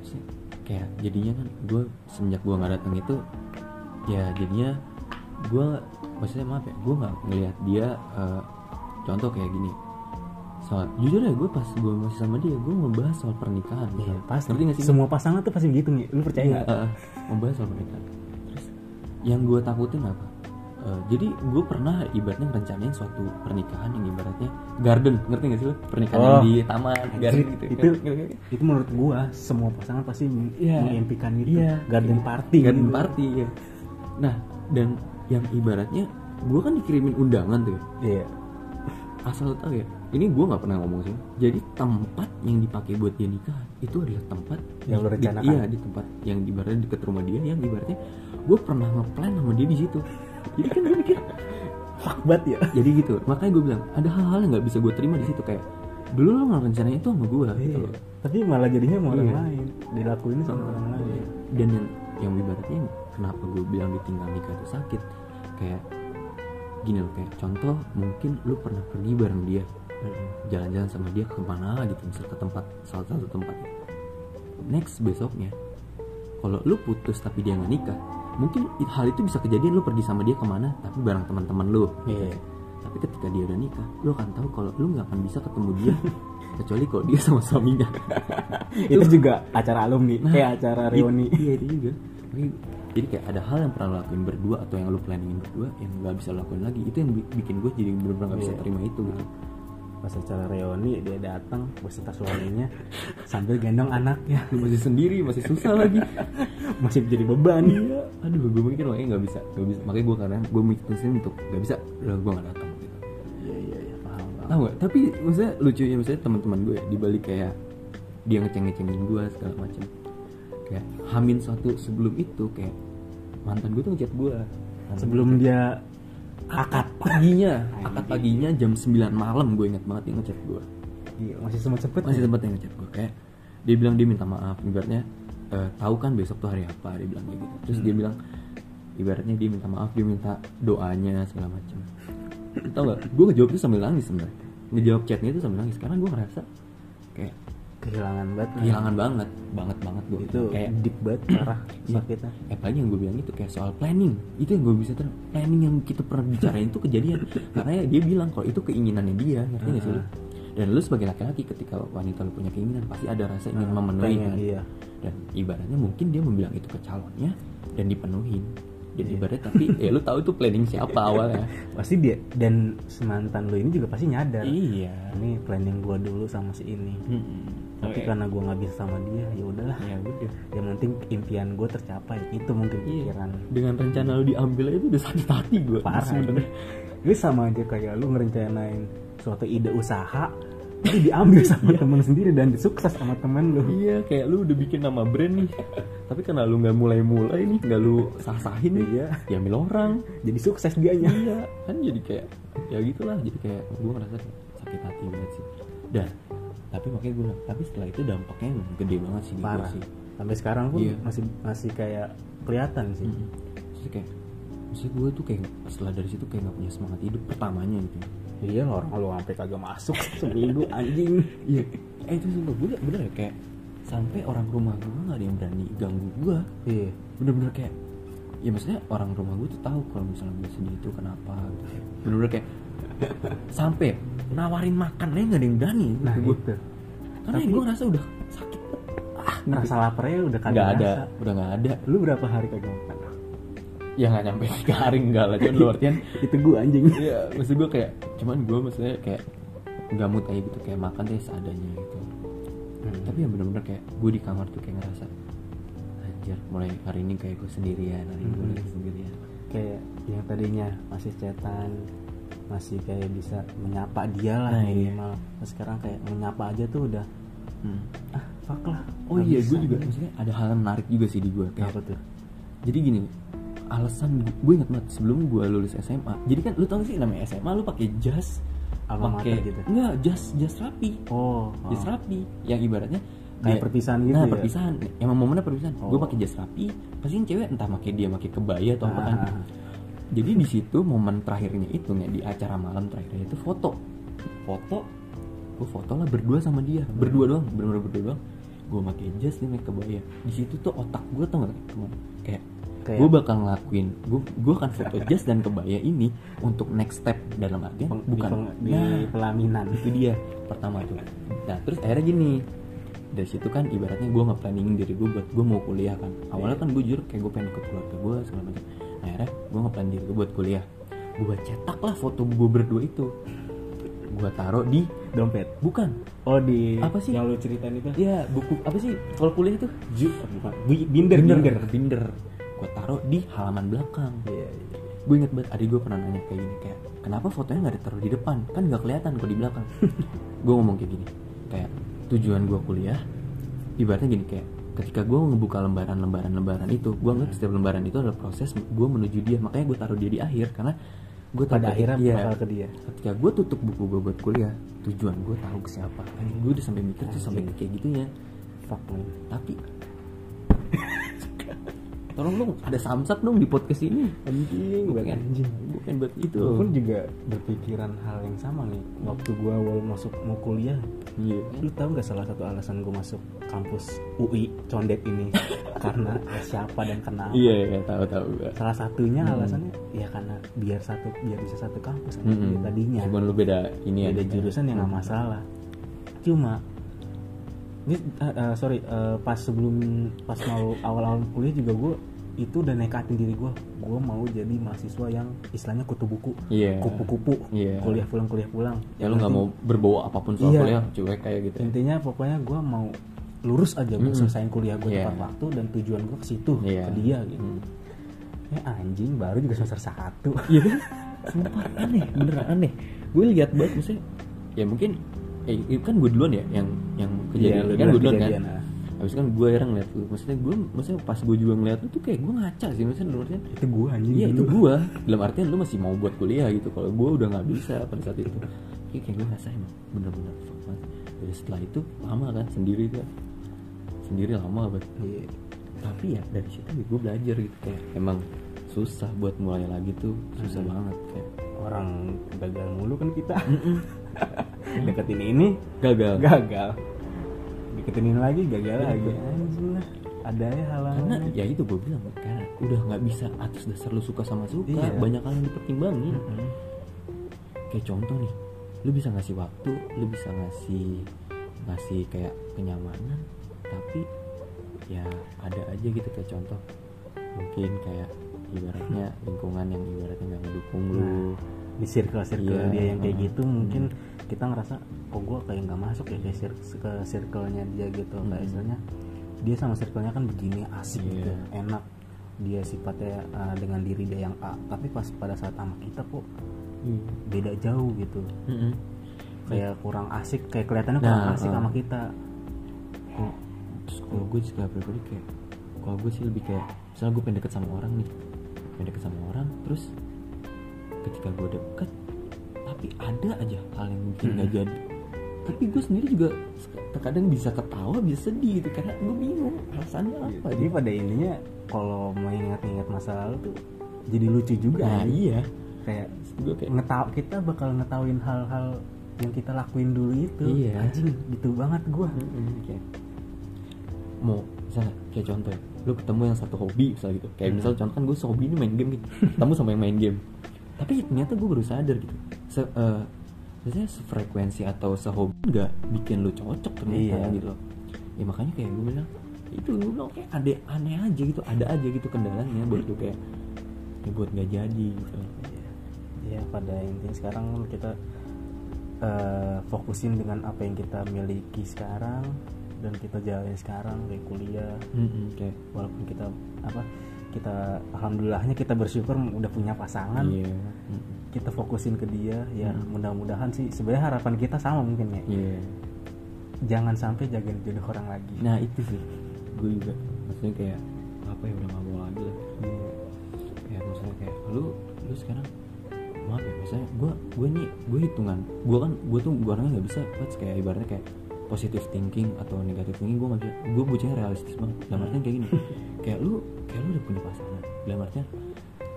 Sih, kayak jadinya kan gue semenjak gue nggak datang itu ya jadinya gue maksudnya maaf ya gue nggak ngelihat dia eh, contoh kayak gini soal jujur ya gue pas gue masih sama dia gue membahas soal pernikahan Iya, pasti. ngerti gak sih Semua pasangan tuh pasti begitu nih. Lu percaya Iya, nggak? eh, membahas soal pernikahan terus yang gue takutin apa Eh, jadi gue pernah ibaratnya ngerencanain suatu pernikahan yang ibaratnya garden ngerti gak sih lo pernikahan Oh. yang di taman garden Itu- gitu itu, itu menurut gua semua pasangan pasti Iya. mengimpikan itu. Iya. Garden party. garden gitu. party ya nah dan yang ibaratnya gue kan dikirimin undangan tuh Iya. Asal lo tau ya ini gue nggak pernah ngomong sih jadi tempat yang dipakai buat dia nikah itu adalah tempat Yang lo di- rencanakan? iya di tempat yang ibaratnya deket rumah dia yang ibaratnya gue pernah ngeplan sama dia di situ jadi kan gue mikir Fuck banget ya. jadi gitu makanya gue bilang ada hal-hal yang nggak bisa gue terima di situ kayak dulu lo nggak rencanain itu sama gue gitu Iya. loh Tapi malah jadinya sama orang Iya. lain. Dilakuin sama orang lain. dan yang yang ibaratnya kenapa gue bilang ditinggal nikah itu sakit kayak gini loh kayak contoh mungkin lu pernah pergi bareng dia jalan-jalan sama dia ke mana gitu misal ke tempat salah satu tempat. Next besoknya kalau lu putus tapi dia nggak nikah mungkin hal itu bisa kejadian lu pergi sama dia ke mana tapi bareng teman-teman lu. Iya. tapi ketika dia udah nikah lu akan tahu kalau lu nggak akan bisa ketemu dia kecuali kalau dia sama suaminya. Itu juga acara alumni Nah, kayak acara i- reuni. iya itu juga. Makanya- jadi kayak ada hal yang pernah lo lakuin berdua atau yang lo planningin berdua yang nggak bisa lo lakuin lagi itu yang bi- bikin gue jadi bener-bener nggak bisa Iya. terima itu gitu. Pas acara reuni dia datang beserta suaminya sambil gendong anaknya. Masih sendiri masih susah lagi. Masih jadi beban. Iya. Aduh gue mikir makanya nggak bisa nggak bisa. Makanya gue karena gue mikirin untuk nggak bisa udah gue nggak datang gitu. Iya iya iya paham paham. Tahu gak tapi maksudnya lucunya maksudnya teman-teman gue ya, dibalik kayak dia ngeceng-ngecengin gue segala macam. Kayak hamin satu sebelum itu kayak mantan gue tuh ngechat gue sebelum dia akad paginya akad paginya jam 9 malam gue inget banget dia ngechat gue masih sempat sempet masih sempat yang ngechat gue kayak dia bilang dia minta maaf ibaratnya eh, tahu kan besok tuh hari apa dia bilang kayak gitu. Terus dia bilang ibaratnya dia minta maaf dia minta doanya segala macam tau gak gue ngejawab itu sambil nangis sebenarnya. Ngejawab chatnya itu sambil nangis karena gue ngerasa kayak kehilangan banget. Kehilangan banget. Banget banget gue itu kayak deep banget parah sakitnya Eh, apalagi yang gue bilang itu kayak soal planning. Itu yang gue bisa ter planning yang kita pernah bicarain itu kejadian. Karena dia bilang kalau itu keinginannya dia ngerti gak sih lu? Dan lu sebagai laki-laki ketika wanita lu punya keinginan pasti ada rasa ingin Ah, memenuhi pengen, kan? iya. dan ibaratnya mungkin dia membilang itu ke calonnya dan dipenuhin. Dan Iya. ibaratnya tapi ya lu tahu itu planning siapa awalnya. Pasti dia dan semantan lu ini juga pasti nyadar. Iya. Ini planning gua dulu sama si ini. Mm-mm. Tapi Oke. karena gua nggak bisa sama dia ya udahlah ya udah yang penting impian gue tercapai itu mungkin Iya. pikiran dengan rencana lu diambil aja udah sakit hati gue parah sebenarnya ini sama aja kayak lu ngerencanain suatu ide usaha tapi diambil sama temen sendiri dan sukses sama temen lu Iya, kayak lu udah bikin nama brand nih. Tapi karena lu nggak mulai-mulai nih, nggak lu sah-sahin nih, Iya. diambil orang. jadi sukses dianya Iya, kan jadi kayak ya gitulah. Jadi kayak gue ngerasa sakit hati banget sih. Dan tapi makanya gue bilang, tapi setelah itu dampaknya gede banget sih parah. sih. sampai sekarang pun Iya. masih masih kayak kelihatan sih. Mm. Terus kayak maksud gue tuh kayak setelah dari situ kayak nggak punya semangat hidup pertamanya gitu iya lo orang lo sampai kagak masuk seminggu anjing. Iya. Eh itu sumpah gue bener ya kayak sampai orang rumah gue nggak ada yang berani ganggu gue iya. Bener-bener kayak ya maksudnya orang rumah gue tuh tahu kalau misalnya gue sedih itu kenapa gitu kayak bener-bener kayak sampai nawarin makan aja nggak ada yang berani nah gue gitu karena Tapi- gue ngerasa udah sakit ah rasa laparnya udah kagak nggak ada rasa. udah nggak ada lu berapa hari kagak makan ya nggak nyampe tiga hari enggak lah cuman lu artian itu gue anjing Iya, maksud gue kayak cuman gue maksudnya kayak nggak mood aja gitu kayak makan deh seadanya gitu. Hmm. Tapi yang bener-bener kayak gue di kamar tuh kayak ngerasa anjir mulai hari ini kayak gue sendirian hari ini gue Hmm. lagi sendirian. kayak yang tadinya masih cetan masih kayak bisa menyapa dia lah Nah, iya. minimal Terus sekarang kayak menyapa aja tuh udah Hmm. ah fuck lah Oh iya, gue juga maksudnya ada hal yang menarik juga sih di gue kayak apa tuh jadi gini alasan gue inget banget sebelum gue lulus SMA jadi kan lu tau sih namanya SMA lu pakai jas pakai gitu? enggak jas jas rapi oh, jas oh. rapi yang ibaratnya Kayak dia- perpisahan gitu nah ya? perpisahan emang momennya perpisahan Oh. gue pakai jas rapi pasti cewek entah pakai dia pakai kebaya atau apa kan Ah. Jadi di situ momen terakhirnya itu nih di acara malam terakhirnya itu foto. Foto? Gue foto lah berdua sama dia. Berdua doang bener-bener berdua doang. Gue pakai jas dia pakai kebaya di situ tuh otak gue tuh nggak kayak Kayak- gue bakal ngelakuin gue gue akan foto jas dan kebaya ini untuk next step dalam artian Peng- bukan di, peng- di Nah, pelaminan. itu dia pertama tuh. Nah terus akhirnya gini. Dari situ kan ibaratnya gue nggak planning diri gue buat gue mau kuliah kan. Awalnya kan gue jujur kayak gue pengen ikut keluarga gue segala macam. nah, akhirnya gue nggak plan diri gue buat kuliah. Gue cetak lah foto gue berdua itu. Gue taruh di dompet. Bukan. Oh di Apa sih? yang lu ceritain itu? Ya buku apa sih? Kalau kuliah tuh Ju, bukan. Bi- binder binder binder. binder. Gue taruh di halaman belakang. Iya iya gue inget banget adik gue pernah nanya kayak gini kayak kenapa fotonya nggak ditaruh di depan? Kan nggak kelihatan kok di belakang. Gue ngomong kayak gini kayak tujuan gue kuliah ibaratnya gini kayak ketika gue ngebuka lembaran-lembaran lembaran itu gue anggap setiap lembaran itu adalah proses gue menuju dia. Makanya gue taruh dia di akhir karena gue pada akhirnya iya, bakal ke dia. ketika gue tutup buku gue buat kuliah tujuan gue tahu ke siapa. Gue udah sampai mikir tuh sampai kayak gitunya. Fuck man. Tapi tolong dong ada samsat dong di podcast ini. Anjing pengen anjing gue pengen buat itu gue pun juga berpikiran hal yang sama nih. Waktu gue awal masuk mau kuliah iya. lu tahu nggak salah satu alasan gue masuk kampus UI Condet ini? Karena siapa dan kenapa iya iya tahu tahu gue salah satunya Hmm. alasannya ya karena biar satu biar bisa satu kampus kan Mm-mm. tadinya. Cuman lu beda ini ada aja. jurusan yang nggak Hmm. masalah. Cuma ini eh, eh, sorry eh, pas sebelum pas mau awal-awal kuliah juga gue itu udah nekatin diri gue gue mau jadi mahasiswa yang istilahnya kutu buku Iya. kupu-kupu Iya. kuliah pulang kuliah pulang Ya lu nggak mau berbawa apa pun soal Iya. kuliah, cuek kayak gitu. ya. intinya pokoknya gue mau lurus aja gue Mm-mm. selesaiin kuliah gue Iya. tepat waktu dan tujuan gue ke situ Iya. ke dia gitu Hmm. ya anjing baru juga semester satu Iya kan? Sumpah aneh, beneran aneh. Gue lihat banget maksudnya ya mungkin eh itu kan gue duluan ya yang yang kejadian lu kan gue duluan kan. kejadian, ah. Habis kan gue yang ngeliat lu. Maksudnya gue maksudnya pas gue juga ngeliat lu tuh kayak gue ngaca sih maksudnya dalam artian itu gue anjing Iya itu dulu. gue Dalam artian lu masih mau buat kuliah gitu Kalau gue udah gak bisa pada saat itu Kayak, kayak gue ngerasa emang bener-bener fuck banget Dari setelah itu lama kan sendiri kan Sendiri lama banget Iya. Tapi ya dari situ gue belajar gitu Kayak emang susah buat mulai lagi tuh Susah Hmm. banget kayak orang gagal mulu kan kita. deketin ini Gagal. gagal. Deketin ini lagi gagal Iya, lagi. anjing lah. Ada ya halangan. Karena ya itu gue bilang Karena udah gak bisa atas dasar lu suka sama suka Iya. Banyak hal yang dipertimbangin. Mm-mm. kayak contoh nih lu bisa ngasih waktu lu bisa ngasih ngasih kayak kenyamanan tapi ya ada aja gitu kayak contoh. Mungkin kayak ibaratnya lingkungan yang ibaratnya nggak ngedukung lu. Nah, di circle circle Iya, dia yang kayak gitu mungkin kita ngerasa kok gue kayak nggak masuk ya ke, cir- ke circle-nya dia gitu kayak Hmm. istilahnya dia sama circle-nya kan begini asik Iya. gitu enak dia sifatnya uh, dengan diri dia yang A tapi pas pada saat sama kita kok beda jauh gitu Mm-mm. kayak kurang asik kayak kelihatannya kurang Nah, asik uh. sama kita Kalau- terus kalau gue juga pribadi kayak kalau gue sih lebih kayak misalnya gue pengen deket sama orang nih pengen deket sama orang terus ketika gue deket tapi ada aja hal yang mungkin Hmm. nggak jadi. Tapi gue sendiri juga terkadang bisa ketawa bisa sedih gitu karena gue bingung alasannya apa jadi pada intinya kalau mengingat-ingat masa lalu tuh jadi lucu juga nah anjing. iya. Kayak gue kayak ngetau kita bakal ngetahuin hal-hal yang kita lakuin dulu itu. Iya. anjing gitu banget gua. Mm-mm, kayak mau misalnya kayak contoh ya, lu ketemu yang satu hobi misalnya gitu. Kayak Hmm. misal contoh kan gue hobi ini main game nih. Ketemu sama yang main game tapi ternyata gue baru sadar gitu. Se eh, biasanya sefrekuensi atau sehobi nggak bikin lu cocok ternyata Iya. gitu. Loh ya makanya kayak gue bilang itu gue bilang kayak ada aneh aja gitu ada aja gitu kendalanya buat lu kayak ya buat nggak jadi gitu. Ya pada intinya sekarang kita eh, fokusin dengan apa yang kita miliki sekarang dan kita jalanin sekarang kayak kuliah. Mm-mm, kayak walaupun kita apa kita alhamdulillahnya kita bersyukur udah punya pasangan. Mm-mm. kita fokusin ke dia ya Hmm. mudah-mudahan sih. Sebenarnya harapan kita sama mungkin ya. Iya. Jangan sampai jagain jodoh orang lagi. Nah itu sih. Gue juga maksudnya kayak apa ya udah gak mau lagi lah. Iya. kayak misalnya kayak lu lu sekarang maaf ya misalnya gue gue nih gue hitungan. Gue kan gue tuh gue orangnya nggak bisa Coach, kayak ibaratnya kayak positive thinking atau negative thinking gue nggak bisa gue bocahnya realistis banget. Dalam artian kayak gini kayak lu kayak lu udah punya pasangan. Dalam artian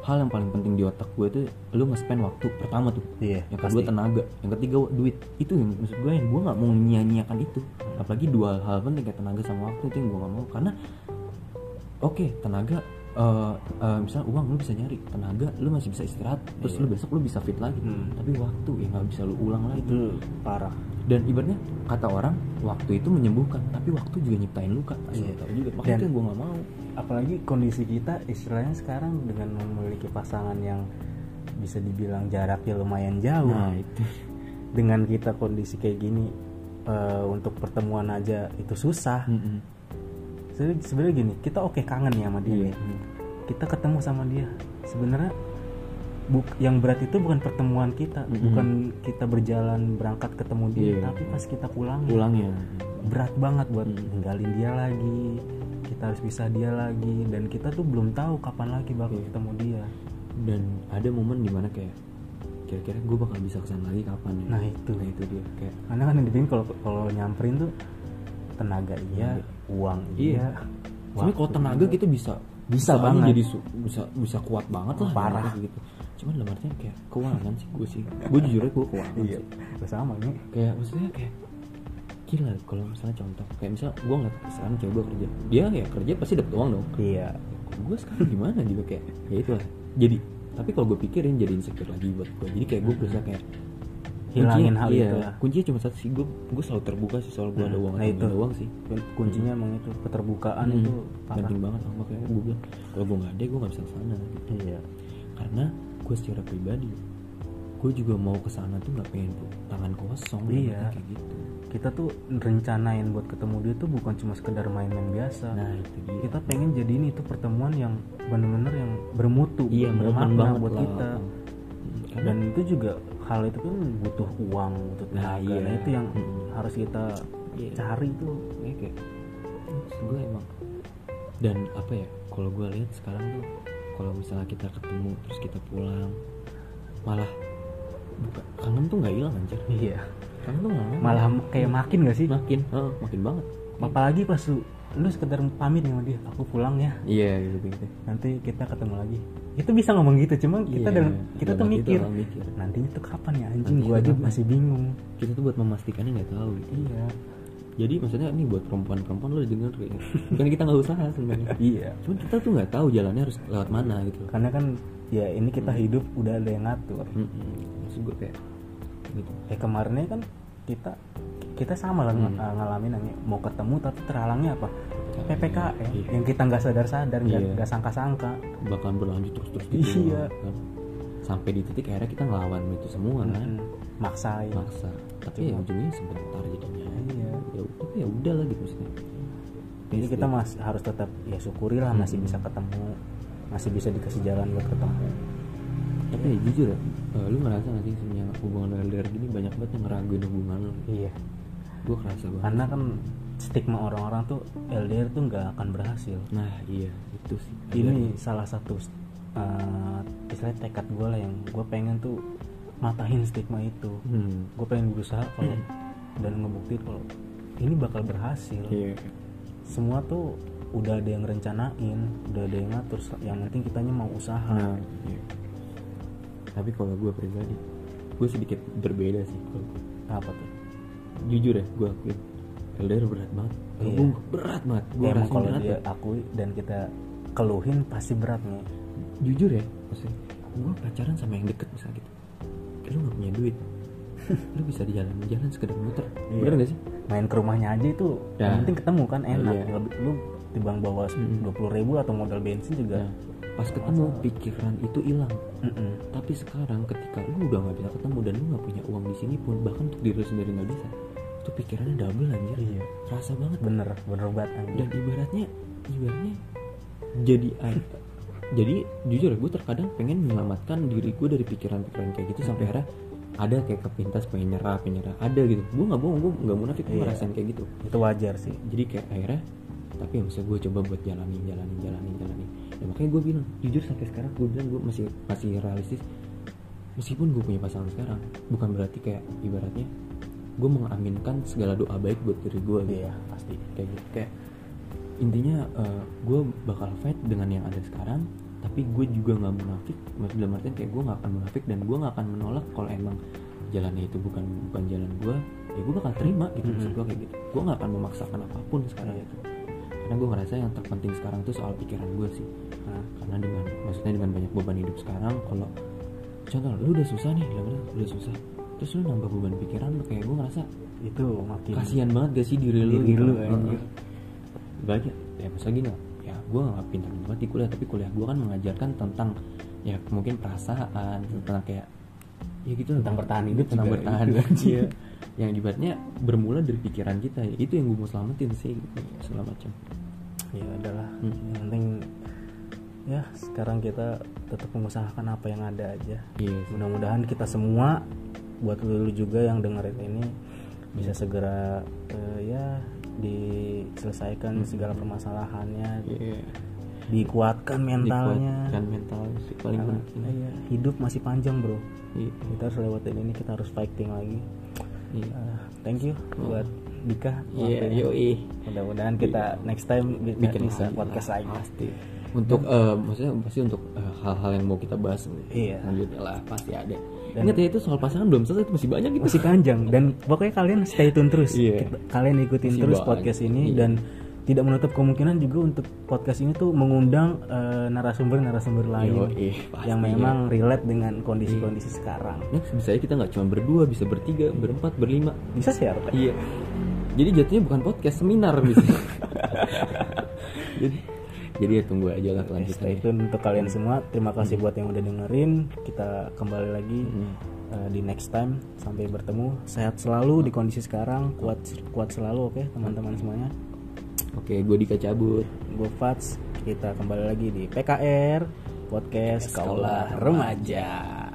hal yang paling penting di otak gue tuh lu nge-spend waktu pertama tuh. Iya, yang kedua pasti. tenaga yang ketiga duit. Itu yang maksud gue yang gue nggak mau menyia-nyiakan itu. Apalagi dua hal penting kayak tenaga sama waktu itu yang gue nggak mau. Karena oke tenaga eh eh, misalnya uang lu bisa nyari tenaga lu masih bisa istirahat terus Iya. lu besok lu bisa fit lagi. Hmm. tapi waktu yang nggak bisa lu ulang lagi. Itu parah dan ibaratnya kata orang waktu itu menyembuhkan tapi waktu juga nyiptain luka Iya. tahu juga makanya Dan- itu yang gue nggak mau apalagi kondisi kita istilahnya sekarang dengan memiliki pasangan yang bisa dibilang jaraknya lumayan jauh nah itu dengan kita kondisi kayak gini eh, untuk pertemuan aja itu susah Mm-mm. Sebenarnya- sebenarnya gini kita oke kangen ya sama dia Iya. nih. kita ketemu sama dia sebenarnya buk yang berat itu bukan pertemuan kita Mm-mm. bukan kita berjalan berangkat ketemu dia Iya. tapi pas kita pulang pulangnya berat banget buat Mm. ninggalin dia lagi kita harus bisa dia lagi dan kita tuh belum tahu kapan lagi bakal Iya. ketemu dia dan ada momen di mana kayak kira-kira gue bakal bisa ke sana lagi kapan ya Nah, itu. nah itu dia kayak karena kan yang kalau kalau nyamperin tuh tenaga iya uang iya, Sebenarnya kalau waktu tenaga iya. kita bisa Bisa aja banget. jadi bisa bisa kuat banget lah Parah. gitu. Cuman dalam artian kayak keuangan sih gue sih. Gue jujur aja gue keuangan iya. sih. bersama nih Kayak maksudnya kayak gila kalau misalnya contoh kayak misal gue ngeliat sekarang cewek gue kerja. Dia ya kerja pasti dapet uang dong. Iya. Gue sekarang gimana juga kayak ya itu lah. Jadi tapi kalau gue pikirin jadi insecure lagi buat gue jadi kayak gue berusaha kayak Hilangin kuncinya- hal iya, itu. lah. kuncinya cuma satu sih. Gue gue selalu terbuka sih soal gue ada uang nah itu nggak ada uang sih. Kuncinya emang itu keterbukaan Hmm, itu parah. penting banget sama kayak gue bilang kalau gue nggak ada gue nggak bisa ke sana gitu. iya. Karena gue secara pribadi gue juga mau ke sana tuh nggak pengen tuh tangan kosong Iya. kayak gitu kita tuh rencanain buat ketemu dia tuh bukan cuma sekedar main-main biasa nah itu dia kita pengen jadiin itu pertemuan yang bener-bener yang bermutu iya bermakna buat lah. kita Hmm, karena dan itu juga hal itu kan butuh uang butuh Nah, tenaga iya. nah, itu yang Mm-mm. harus kita Iya. cari tuh ya kayak gue emang dan apa ya kalau gue lihat sekarang tuh kalau misalnya kita ketemu terus kita pulang malah buka kangen tuh nggak hilang anjir. Iya. Kangen tuh nggak malah kayak makin gak sih? Makin oh, makin banget. Apalagi pas lu lu sekedar pamit sama dia aku pulang ya. Iya gitu gitu. Nanti kita ketemu lagi. Itu bisa ngomong gitu cuma kita Iya, dalam kita tuh mikir mikir. nantinya tuh kapan ya anjing? Nanti gua aja masih bingung. Kita tuh buat memastikannya nggak tahu gitu. iya jadi maksudnya ini buat perempuan-perempuan lo denger kayak bukan kita nggak usaha sebenarnya. Iya. Cuman kita tuh nggak tahu jalannya harus lewat mana gitu. Karena kan ya ini kita Hmm. hidup udah ada yang ngatur. Mm-mm. maksud gue kayak gitu. Ya kemarinnya kan kita kita sama lah Hmm. ngalamin mau ketemu tapi terhalangnya apa? PPKM Iya. yang kita nggak sadar-sadar nggak Iya. sangka-sangka. Bakalan berlanjut terus-terus gitu Iya. kan. sampai di titik akhirnya kita ngelawan itu semua kan. Maksain. Maksa. Tapi ya Cuma- ujungnya sebentar udah lah gitu maksudnya. Jadi kita mas harus tetap ya syukuri lah masih Hmm. bisa ketemu masih bisa dikasih jalan buat ketemu. Tapi ya jujur ya eh, lu ngerasa gak sih sebenarnya hubungan LDR gini banyak banget yang ngeraguin hubungan lu? Iya. Gue kerasa banget. Karena kan stigma orang-orang tuh LDR tuh nggak akan berhasil. Nah iya itu sih. Ini salah satu uh, istilahnya tekad gue lah yang gue pengen tuh matahin stigma itu. Hmm. gue pengen berusaha kalau dan ngebuktiin kalau ini bakal berhasil. Iya. Semua tuh udah ada yang rencanain udah ada yang ngatur. Yang penting kitanya mau usaha. Nah iya. tapi kalau gue pribadi gue sedikit berbeda sih kalau apa tuh? Jujur ya gue akuin LDR berat banget. Iya. gue berat banget. Gue emang rasain kalau berat dia akui dan kita keluhin pasti berat nih. Jujur ya maksudnya gue pacaran sama yang deket misalnya gitu. Lu gak punya duit lu bisa di jalan-jalan sekedar muter Iya. bener gak sih main ke rumahnya aja itu Ya. yang penting ketemu kan enak Iya. Lebih- lu dibang bawa Mm-mm. dua puluh ribu atau modal bensin juga Nah, pas ketemu pikiran itu hilang Mm-mm. tapi sekarang ketika lu udah nggak bisa ketemu dan lu nggak punya uang di sini pun bahkan untuk diri lu sendiri nggak bisa itu pikirannya double anjir Iya. rasa banget bener bener banget anjir. dan ibaratnya ibaratnya jadi jadi jujur gue terkadang pengen menyelamatkan diri gue dari pikiran-pikiran kayak gitu sampai akhirnya ada kayak kepintas pengen nyerah pengen nyerah. Ada gitu. Gue nggak bohong gue nggak munafik gue Iya. ngerasain kayak gitu. Itu wajar sih. Jadi kayak akhirnya tapi ya maksudnya gue coba buat jalanin jalanin jalanin jalanin. Ya makanya gue bilang jujur sampai sekarang gue bilang gue masih masih realistis. Meskipun gue punya pasangan sekarang bukan berarti kayak ibaratnya gue mengaminkan segala doa baik buat diri gue gitu. Iya pasti. Kayak gitu. Kayak intinya gue bakal fight dengan yang ada sekarang tapi gue juga nggak munafik maksud dalam artian kayak gue nggak akan munafik dan gue nggak akan menolak kalau emang jalannya itu bukan bukan jalan gue ya gue bakal terima gitu maksud gue kayak gitu. Gue nggak akan memaksakan apa pun sekarang itu. Karena gue ngerasa yang terpenting sekarang tuh soal pikiran gue sih. Nah, karena dengan maksudnya dengan banyak beban hidup sekarang kalau contoh lu udah susah nih lah udah susah. Terus lu nambah beban pikiran lu kayak gue ngerasa itu makin kasihan banget gak sih diri lu Diri gitu. lu, anjir. banyak. Ya masa gini lah, gue gak pintar banget di kuliah tapi kuliah gue kan mengajarkan tentang ya mungkin perasaan tentang kayak ya gitu lah. Tentang bertahan hidup tentang juga bertahan hidup iya. yang ibaratnya bermula dari pikiran kita ya. itu yang gue mau selamatin sih segala macam ya adalah Hmm. yang penting ya sekarang kita tetap mengusahakan apa yang ada aja iya sih. mudah-mudahan kita semua buat lu juga yang dengerin ini bisa segera eh, ya diselesaikan segala permasalahannya Iya. dikuatkan mentalnya. Dikuatkan mental sih paling Karena, penting. iya, hidup masih panjang bro. Iya. kita harus lewatin ini kita harus fighting lagi. Iya. Eh, thank you buat Dika. Iya, waktunya. yoi. mudah-mudahan kita next time bi- bikin bisa. podcast lagi. Pasti. Untuk eh, maksudnya pasti untuk eh, hal-hal yang mau kita bahas Iya. selanjutnya lah pasti ada Dan- ingat ya itu soal pasangan belum selesai itu masih banyak gitu masih panjang dan pokoknya kalian stay tune terus. Kita- kalian ikutin Masih terus banyak. podcast ini Iya. dan tidak menutup kemungkinan juga untuk podcast ini tuh mengundang eh, narasumber-narasumber lain Yoi, pasti yang ya. memang relate dengan kondisi-kondisi sekarang bisa aja kita nggak cuma berdua bisa bertiga berempat berlima bisa share Pak? iya jadi jatuhnya bukan podcast seminar bisa jadi jadi ya tunggu aja lah Stay kelanjutannya tune untuk kalian semua. Terima kasih buat yang udah dengerin. Kita kembali lagi Hmm. uh, di next time. Sampai bertemu. Sehat selalu di kondisi sekarang. Kuat kuat selalu, oke teman-teman semuanya. oke gue Dika cabut Gue Fats. Kita kembali lagi di PKR Podcast Kaulah Remaja.